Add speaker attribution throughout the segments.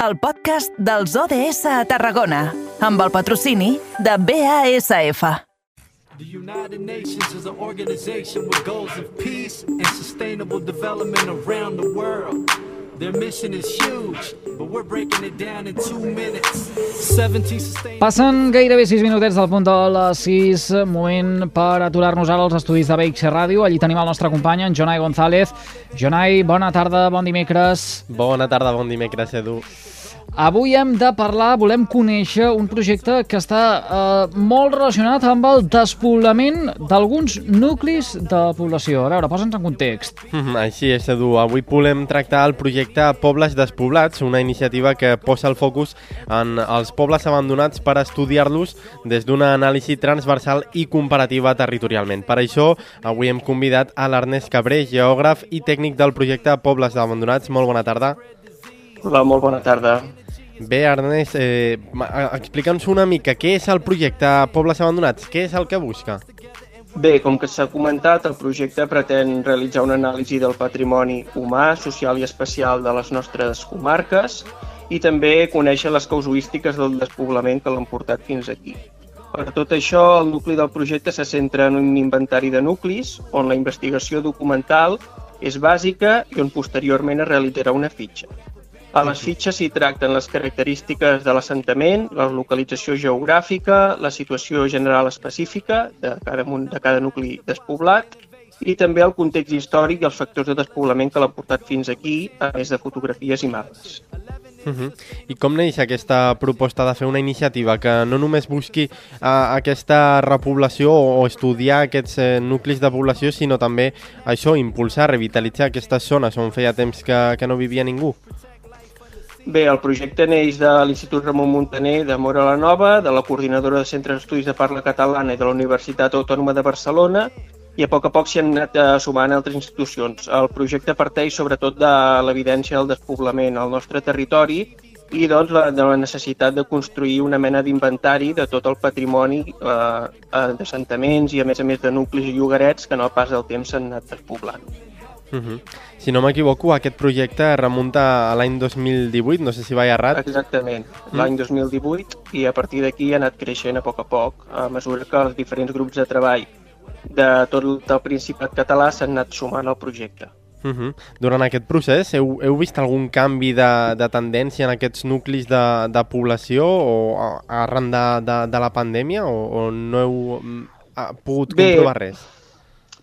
Speaker 1: el podcast dels ODS a Tarragona, amb el patrocini de BASF. The United Nations is an organization with goals of peace and sustainable development around the world. Their mission is huge, but we're breaking it down in two minutes. 17 sustainable... Passen gairebé 6 minutets del punt de les 6, moment per aturar-nos ara als estudis de BX Ràdio. Allí tenim el nostre company, en Jonai González. Jonai, bona tarda, bon dimecres.
Speaker 2: Bona tarda, bon dimecres, Edu.
Speaker 1: Avui hem de parlar, volem conèixer un projecte que està eh, molt relacionat amb el despoblament d'alguns nuclis de població. A veure, posa'ns en context.
Speaker 2: Així és, Edu. Avui volem tractar el projecte Pobles Despoblats, una iniciativa que posa el focus en els pobles abandonats per estudiar-los des d'una anàlisi transversal i comparativa territorialment. Per això, avui hem convidat a l'Ernest Cabré, geògraf i tècnic del projecte Pobles Abandonats. Molt bona tarda.
Speaker 3: Hola, molt bona tarda.
Speaker 2: Bé, Ernest, eh, explica'ns una mica què és el projecte Pobles Abandonats, què és el que busca?
Speaker 3: Bé, com que s'ha comentat, el projecte pretén realitzar una anàlisi del patrimoni humà, social i especial de les nostres comarques i també conèixer les causuístiques del despoblament que l'han portat fins aquí. Per tot això, el nucli del projecte se centra en un inventari de nuclis on la investigació documental és bàsica i on posteriorment es realitzarà una fitxa. A les fitxes s'hi tracten les característiques de l'assentament, la localització geogràfica, la situació general específica de cada, de cada nucli despoblat i també el context històric i els factors de despoblament que l'han portat fins aquí, a més de fotografies i mapes.
Speaker 2: Uh -huh. I com neix aquesta proposta de fer una iniciativa que no només busqui uh, aquesta repoblació o, o estudiar aquests uh, nuclis de població, sinó també això, impulsar, revitalitzar aquestes zones on feia temps que, que no vivia ningú?
Speaker 3: Bé, el projecte neix de l'Institut Ramon Muntaner de Mora la Nova, de la Coordinadora de Centres d'Estudis de Parla Catalana i de la Universitat Autònoma de Barcelona i a poc a poc s'hi han anat eh, sumant altres institucions. El projecte parteix sobretot de l'evidència del despoblament al nostre territori i doncs, la, de la necessitat de construir una mena d'inventari de tot el patrimoni eh d'assentaments i a més a més de nuclis i llogarets que no pas del temps s'han anat despoblant.
Speaker 2: Uh mhm. -huh. Si no m'equivoco, aquest projecte remunta a l'any 2018, no sé si vaig errat.
Speaker 3: Exactament, mm. l'any 2018, i a partir d'aquí ha anat creixent a poc a poc, a mesura que els diferents grups de treball de tot el Principat català s'han anat sumant al projecte.
Speaker 2: Uh mhm. -huh. Durant aquest procés, heu, heu vist algun canvi de, de tendència en aquests nuclis de, de població o arran de, de, de la pandèmia o, o no heu mm, pogut Bé, comprovar res?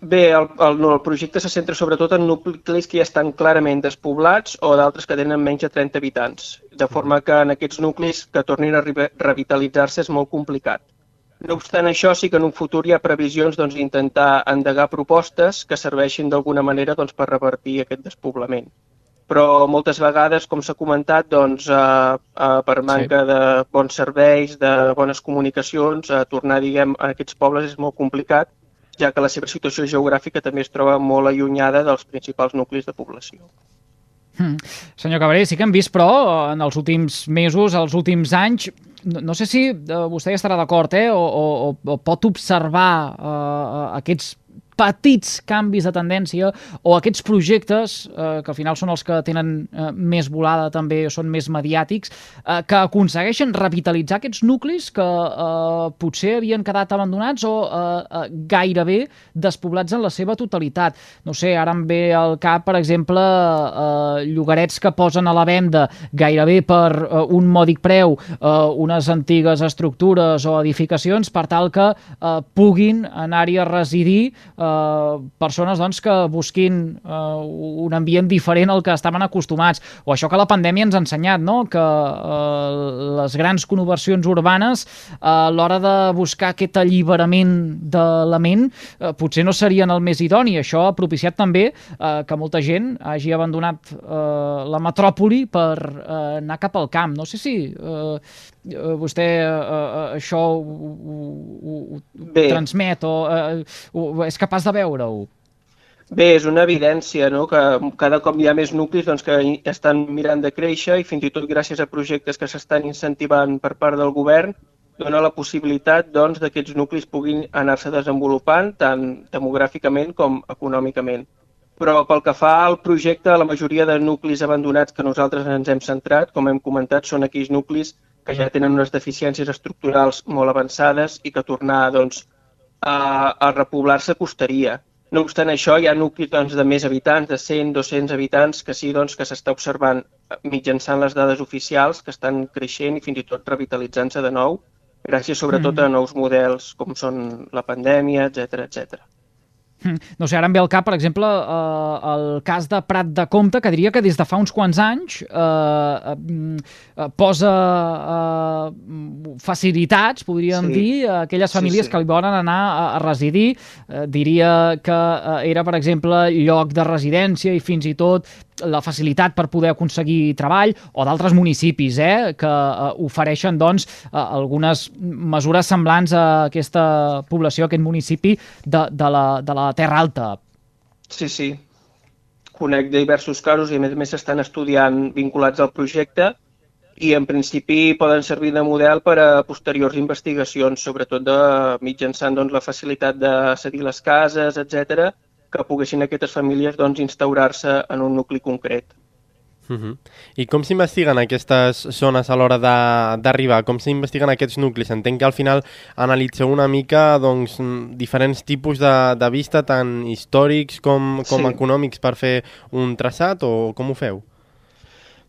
Speaker 3: Bé, el, el, no, el projecte se centra sobretot en nuclis que ja estan clarament despoblats o d'altres que tenen menys de 30 habitants, de forma que en aquests nuclis que tornin a revitalitzar-se és molt complicat. No obstant això, sí que en un futur hi ha previsions doncs, d'intentar doncs, endegar propostes que serveixin d'alguna manera doncs, per revertir aquest despoblament. Però moltes vegades, com s'ha comentat, doncs, eh, eh, per manca sí. de bons serveis, de bones comunicacions, eh, tornar diguem, a aquests pobles és molt complicat ja que la seva situació geogràfica també es troba molt allunyada dels principals nuclis de població.
Speaker 1: Hmm. Senyor Cabré, sí que hem vist, però, en els últims mesos, els últims anys, no, no sé si eh, vostè hi estarà d'acord, eh, o, o, o pot observar eh, aquests petits canvis de tendència o aquests projectes, eh, que al final són els que tenen eh, més volada també, són més mediàtics, eh, que aconsegueixen revitalitzar aquests nuclis que eh, potser havien quedat abandonats o eh, eh, gairebé despoblats en la seva totalitat. No sé, ara em ve al cap, per exemple, eh, llogarets que posen a la venda gairebé per eh, un mòdic preu eh, unes antigues estructures o edificacions per tal que eh, puguin anar-hi a residir eh, Eh, persones doncs, que busquin uh, un ambient diferent al que estaven acostumats. O això que la pandèmia ens ha ensenyat, no? que uh, les grans conversions urbanes, uh, a l'hora de buscar aquest alliberament de la ment, uh, potser no serien el més idoni. Això ha propiciat també uh, que molta gent hagi abandonat uh, la metròpoli per uh, anar cap al camp. No sé si uh, vostè uh, això ho, ho, ho transmet o uh, és capaç de veure-ho?
Speaker 3: Bé, és una evidència no? que cada cop hi ha més nuclis doncs, que estan mirant de créixer i fins i tot gràcies a projectes que s'estan incentivant per part del govern dona la possibilitat doncs, que aquests nuclis puguin anar-se desenvolupant tant demogràficament com econòmicament. però pel que fa al projecte, la majoria de nuclis abandonats que nosaltres ens hem centrat, com hem comentat, són aquells nuclis que ja tenen unes deficiències estructurals molt avançades i que tornar doncs, a, a repoblar-se costaria. No obstant això, hi ha nuclis doncs, de més habitants, de 100, 200 habitants, que sí doncs, que s'està observant mitjançant les dades oficials, que estan creixent i fins i tot revitalitzant-se de nou, gràcies sobretot mm. a nous models com són la pandèmia, etc etc.
Speaker 1: No sé, ara em ve al cap, per exemple, eh, el cas de Prat de Comte, que diria que des de fa uns quants anys eh, eh, posa eh, facilitats, podríem sí. dir, a aquelles famílies sí, sí. que li volen anar a, a residir. Eh, diria que eh, era, per exemple, lloc de residència i fins i tot la facilitat per poder aconseguir treball o d'altres municipis eh, que eh, ofereixen doncs, eh, algunes mesures semblants a aquesta població, a aquest municipi de, de, la, de la Terra Alta.
Speaker 3: Sí, sí. Conec diversos casos i a més a més s'estan estudiant vinculats al projecte i en principi poden servir de model per a posteriors investigacions, sobretot de, mitjançant doncs, la facilitat de cedir les cases, etc que poguessin aquestes famílies doncs, instaurar-se en un nucli concret.
Speaker 2: Uh -huh. I com s'investiguen aquestes zones a l'hora d'arribar? Com s'investiguen aquests nuclis? Entenc que al final analitzeu una mica doncs, diferents tipus de, de vista, tant històrics com, com sí. econòmics, per fer un traçat o com ho feu?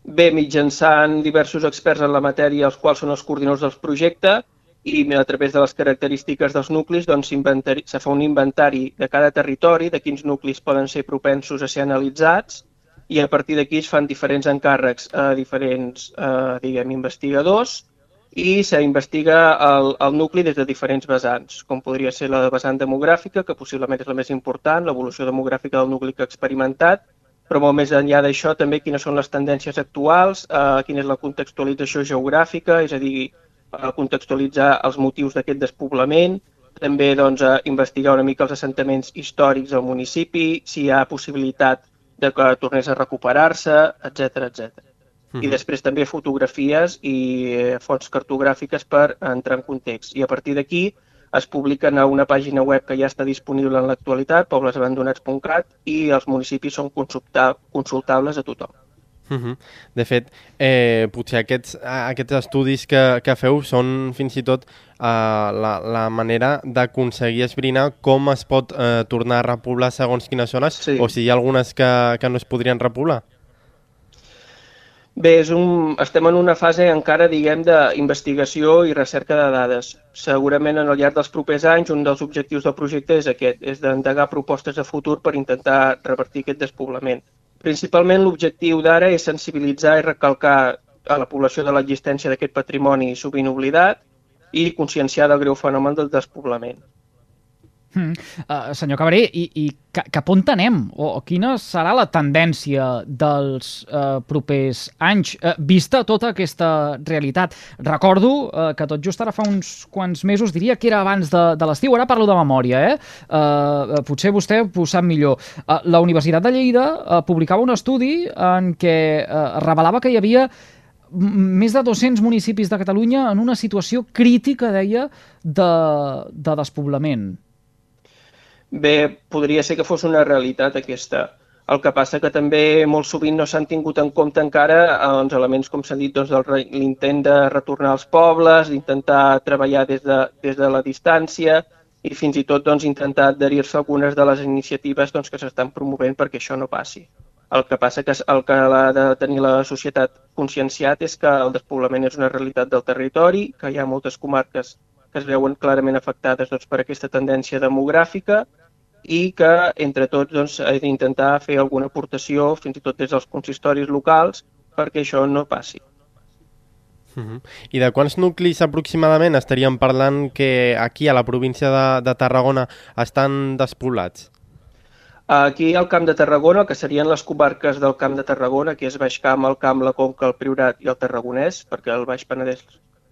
Speaker 3: Bé, mitjançant diversos experts en la matèria, els quals són els coordinadors del projecte, i a través de les característiques dels nuclis doncs, se fa un inventari de cada territori, de quins nuclis poden ser propensos a ser analitzats i a partir d'aquí es fan diferents encàrrecs a diferents eh, diguem, investigadors i s'investiga el, el nucli des de diferents vessants, com podria ser la vessant demogràfica, que possiblement és la més important, l'evolució demogràfica del nucli que ha experimentat, però molt més enllà d'això també quines són les tendències actuals, eh, quina és la contextualització geogràfica, és a dir, contextualitzar els motius d'aquest despoblament, també doncs, a investigar una mica els assentaments històrics del municipi, si hi ha possibilitat de que tornés a recuperar-se, etc etc. I mhm. després també fotografies i eh, fonts cartogràfiques per entrar en context. I a partir d'aquí es publiquen a una pàgina web que ja està disponible en l'actualitat, poblesabandonats.cat, i els municipis són consultables a tothom.
Speaker 2: Uh -huh. De fet, eh, potser aquests, aquests estudis que, que feu són fins i tot eh, la, la manera d'aconseguir esbrinar com es pot eh, tornar a repoblar segons quines zones sí. o si hi ha algunes que, que no es podrien repoblar.
Speaker 3: Bé, és un, estem en una fase encara, diguem, d'investigació i recerca de dades. Segurament en el llarg dels propers anys un dels objectius del projecte és aquest, és d'endegar propostes de futur per intentar revertir aquest despoblament. Principalment l'objectiu d'ara és sensibilitzar i recalcar a la població de l'existència d'aquest patrimoni sovint oblidat i conscienciar del greu fenomen del despoblament.
Speaker 1: Mm. Uh, senyor Cabré, i, i cap on anem? O, o quina serà la tendència dels uh, propers anys, uh, vista tota aquesta realitat? Recordo uh, que tot just ara fa uns quants mesos, diria que era abans de, de l'estiu, ara parlo de memòria, eh? Uh, potser vostè ho sap millor. Uh, la Universitat de Lleida uh, publicava un estudi en què uh, revelava que hi havia més de 200 municipis de Catalunya en una situació crítica, deia, de, de despoblament.
Speaker 3: Bé, podria ser que fos una realitat aquesta. El que passa que també molt sovint no s'han tingut en compte encara doncs, elements, com s'ha dit, doncs, l'intent de retornar als pobles, d'intentar treballar des de, des de la distància i fins i tot doncs, intentar adherir-se a algunes de les iniciatives doncs, que s'estan promovent perquè això no passi. El que passa que el que ha de tenir la societat conscienciat és que el despoblament és una realitat del territori, que hi ha moltes comarques que es veuen clarament afectades doncs, per aquesta tendència demogràfica i que entre tots doncs, he d'intentar fer alguna aportació, fins i tot des dels consistoris locals, perquè això no passi.
Speaker 2: Uh -huh. I de quants nuclis aproximadament estaríem parlant que aquí a la província de, de Tarragona estan despoblats?
Speaker 3: Aquí al Camp de Tarragona, que serien les comarques del Camp de Tarragona, que és Baix Camp, el Camp, la Conca, el Priorat i el Tarragonès, perquè el Baix Penedès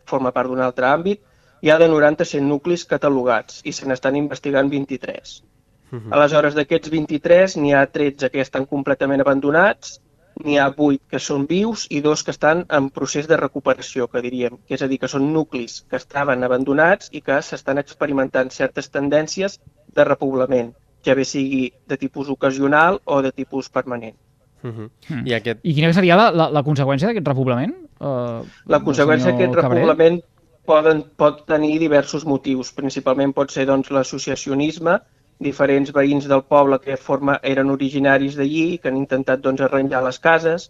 Speaker 3: forma part d'un altre àmbit, hi ha de 90 nuclis catalogats i se n'estan investigant 23. Uh -huh. Aleshores, d'aquests 23, n'hi ha 13 que estan completament abandonats, n'hi ha 8 que són vius i dos que estan en procés de recuperació, que diríem. Que és a dir, que són nuclis que estaven abandonats i que s'estan experimentant certes tendències de repoblament. ja bé sigui de tipus ocasional o de tipus permanent.
Speaker 2: Uh -huh. mm. I, aquest...
Speaker 1: I quina seria la, la, la conseqüència d'aquest repoblament?
Speaker 3: Uh, la conseqüència d'aquest repoblament poden, pot tenir diversos motius. Principalment pot ser doncs, l'associacionisme, diferents veïns del poble que forma, eren originaris d'allí, que han intentat doncs, arranjar les cases,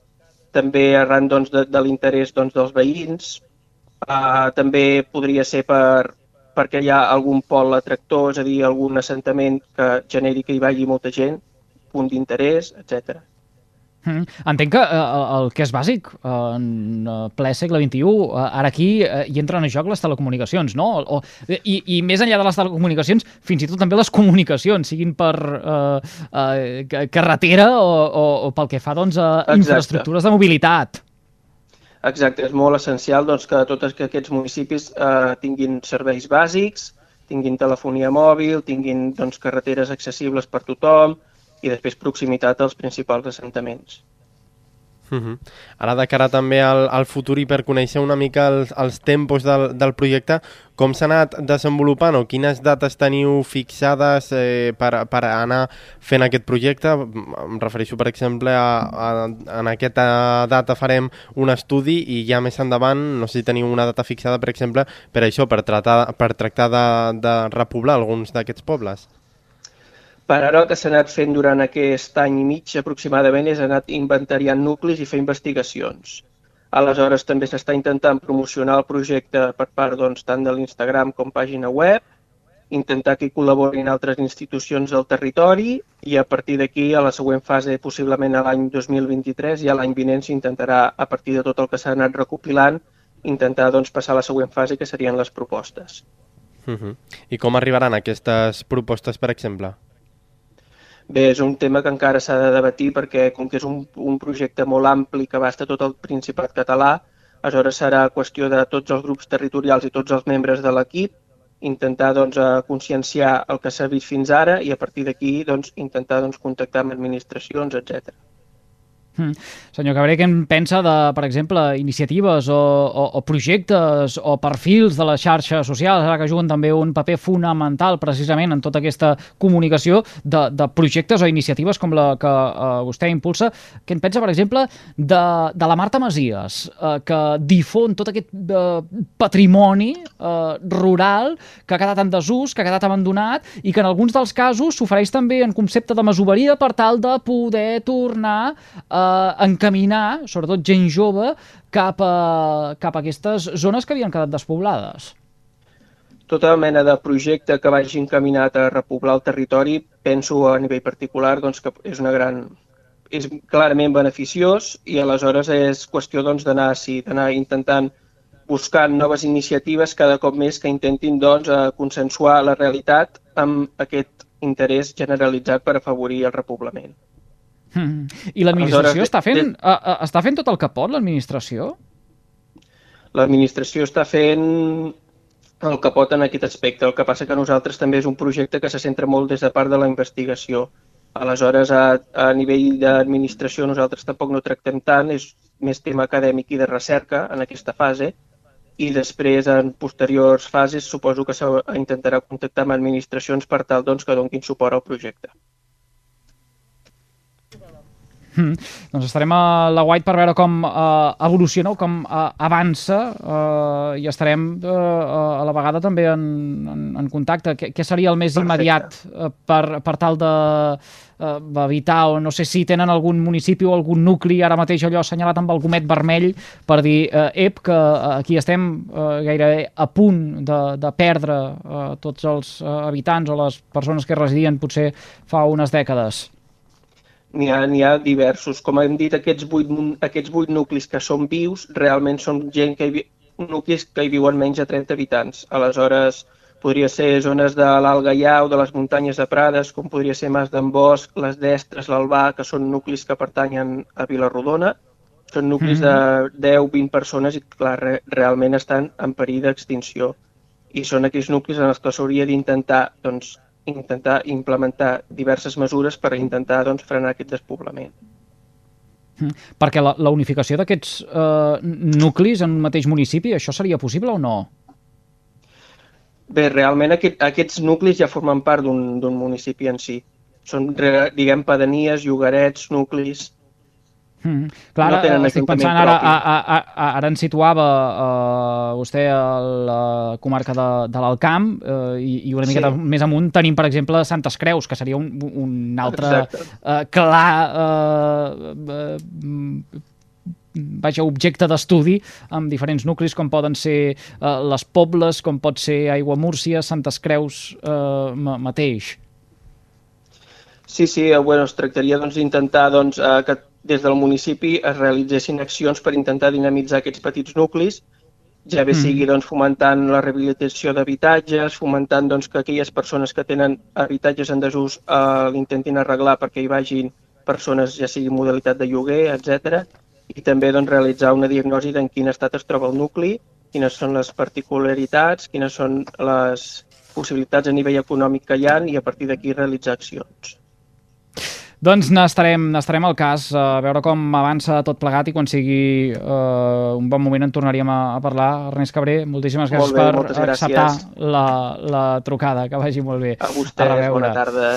Speaker 3: també arran doncs, de, de l'interès doncs, dels veïns. Uh, també podria ser per, perquè hi ha algun pol atractor, és a dir, algun assentament que generi que hi vagi molta gent, punt d'interès, etc.
Speaker 1: Mm. Entenc que uh, el que és bàsic uh, en uh, ple segle XXI, uh, ara aquí uh, hi entren en joc les telecomunicacions, no? O, i, I més enllà de les telecomunicacions, fins i tot també les comunicacions, siguin per uh, uh, carretera o, o, o pel que fa doncs, a infraestructures de mobilitat.
Speaker 3: Exacte, és molt essencial doncs, que tots aquests municipis eh, tinguin serveis bàsics, tinguin telefonia mòbil, tinguin doncs, carreteres accessibles per tothom i després proximitat als principals assentaments.
Speaker 2: Uh -huh. Ara de cara també al, al futur i per conèixer una mica els, els tempos del, del projecte, com s'ha anat desenvolupant o quines dates teniu fixades eh, per, per anar fent aquest projecte? Em refereixo, per exemple, a, a, en aquesta data farem un estudi i ja més endavant, no sé si teniu una data fixada, per exemple, per això, per tractar, per tractar de, de repoblar alguns d'aquests pobles.
Speaker 3: Per ara el que s'ha anat fent durant aquest any i mig aproximadament és anat inventariant nuclis i fer investigacions. Aleshores també s'està intentant promocionar el projecte per part doncs, tant de l'Instagram com pàgina web, intentar que hi col·laborin altres institucions del territori i a partir d'aquí, a la següent fase, possiblement a l'any 2023 i a l'any vinent s'intentarà, a partir de tot el que s'ha anat recopilant, intentar doncs, passar a la següent fase, que serien les propostes.
Speaker 2: Uh -huh. I com arribaran aquestes propostes, per exemple?
Speaker 3: Bé, és un tema que encara s'ha de debatir perquè com que és un, un projecte molt ampli que abasta tot el Principat català, aleshores serà qüestió de tots els grups territorials i tots els membres de l'equip intentar doncs, conscienciar el que s'ha vist fins ara i a partir d'aquí doncs, intentar doncs, contactar amb administracions, etc.
Speaker 1: Mm. Senyor Cabré, què en pensa de, per exemple, iniciatives o, o, o projectes o perfils de les xarxes socials, ara que juguen també un paper fonamental precisament en tota aquesta comunicació de, de projectes o iniciatives com la que uh, vostè impulsa? Què en pensa, per exemple, de, de la Marta Masies, uh, que difon tot aquest uh, patrimoni uh, rural que ha quedat en desús, que ha quedat abandonat i que en alguns dels casos s'ofereix també en concepte de masoveria per tal de poder tornar a eh, encaminar, sobretot gent jove, cap a, cap a aquestes zones que havien quedat despoblades.
Speaker 3: Tota mena de projecte que vagi encaminat a repoblar el territori, penso a nivell particular doncs, que és una gran és clarament beneficiós i aleshores és qüestió doncs, d'anar sí, d'anar intentant buscar noves iniciatives cada cop més que intentin doncs, consensuar la realitat amb aquest interès generalitzat per afavorir el repoblament.
Speaker 1: Mm. I l'administració està, fent, de... està fent tot el que pot, l'administració?
Speaker 3: L'administració està fent el que pot en aquest aspecte. El que passa que nosaltres també és un projecte que se centra molt des de part de la investigació. Aleshores, a, a nivell d'administració nosaltres tampoc no tractem tant, és més tema acadèmic i de recerca en aquesta fase, i després, en posteriors fases, suposo que s'intentarà contactar amb administracions per tal doncs, que donguin suport al projecte.
Speaker 1: Mm. Doncs estarem a la White per veure com uh, evoluciona o com uh, avança uh, i estarem uh, a la vegada també en, en, en contacte. Què, què seria el més Perfecte. immediat uh, per, per tal de uh, evitar o no sé si tenen algun municipi o algun nucli ara mateix allò assenyalat amb el gomet vermell per dir, uh, ep, que aquí estem uh, gairebé a punt de, de perdre uh, tots els uh, habitants o les persones que residien potser fa unes dècades
Speaker 3: n'hi ha, ha diversos. Com hem dit, aquests vuit, aquests vuit nuclis que són vius realment són gent que hi, nuclis que hi viuen menys de 30 habitants. Aleshores, podria ser zones de l'Alt Gaià o de les muntanyes de Prades, com podria ser Mas d'en Bosch, les Destres, l'Albà, que són nuclis que pertanyen a Vilarrodona. Són nuclis mm -hmm. de 10-20 persones i, clar, re, realment estan en perill d'extinció. I són aquells nuclis en els que s'hauria d'intentar doncs, intentar implementar diverses mesures per intentar doncs, frenar aquest despoblament.
Speaker 1: Mm. Perquè la, la unificació d'aquests eh, nuclis en un mateix municipi, això seria possible o no?
Speaker 3: Bé, realment aquest, aquests nuclis ja formen part d'un municipi en si. són, diguem, pedanies, llogarets, nuclis...
Speaker 1: Mm. Clar, no ara, estic pensant, ara, a, a, a, ara ens situava uh, vostè a la comarca de, de l'Alcamp uh, i, i una miqueta sí. més amunt tenim, per exemple, Santes Creus, que seria un, un altre uh, clar uh, uh, vaja, objecte d'estudi amb diferents nuclis com poden ser uh, les Pobles, com pot ser Aigua Múrcia, Santes Creus uh, mateix.
Speaker 3: Sí, sí, eh, bueno, es tractaria doncs, d'intentar doncs, eh, que des del municipi es realitzessin accions per intentar dinamitzar aquests petits nuclis, ja bé mm. sigui doncs, fomentant la rehabilitació d'habitatges, fomentant doncs, que aquelles persones que tenen habitatges en desús eh, l'intentin arreglar perquè hi vagin persones, ja sigui modalitat de lloguer, etc. I també doncs, realitzar una diagnosi d'en quin estat es troba el nucli, quines són les particularitats, quines són les possibilitats a nivell econòmic que hi ha i a partir d'aquí realitzar accions.
Speaker 1: Doncs n'estarem n'estarem al cas, a veure com avança tot plegat i quan sigui uh, un bon moment en tornaríem a, a parlar. Ernest Cabré, moltíssimes gràcies
Speaker 3: molt bé,
Speaker 1: per acceptar
Speaker 3: gràcies.
Speaker 1: la, la trucada. Que vagi molt bé.
Speaker 3: A vostès, a bona tarda.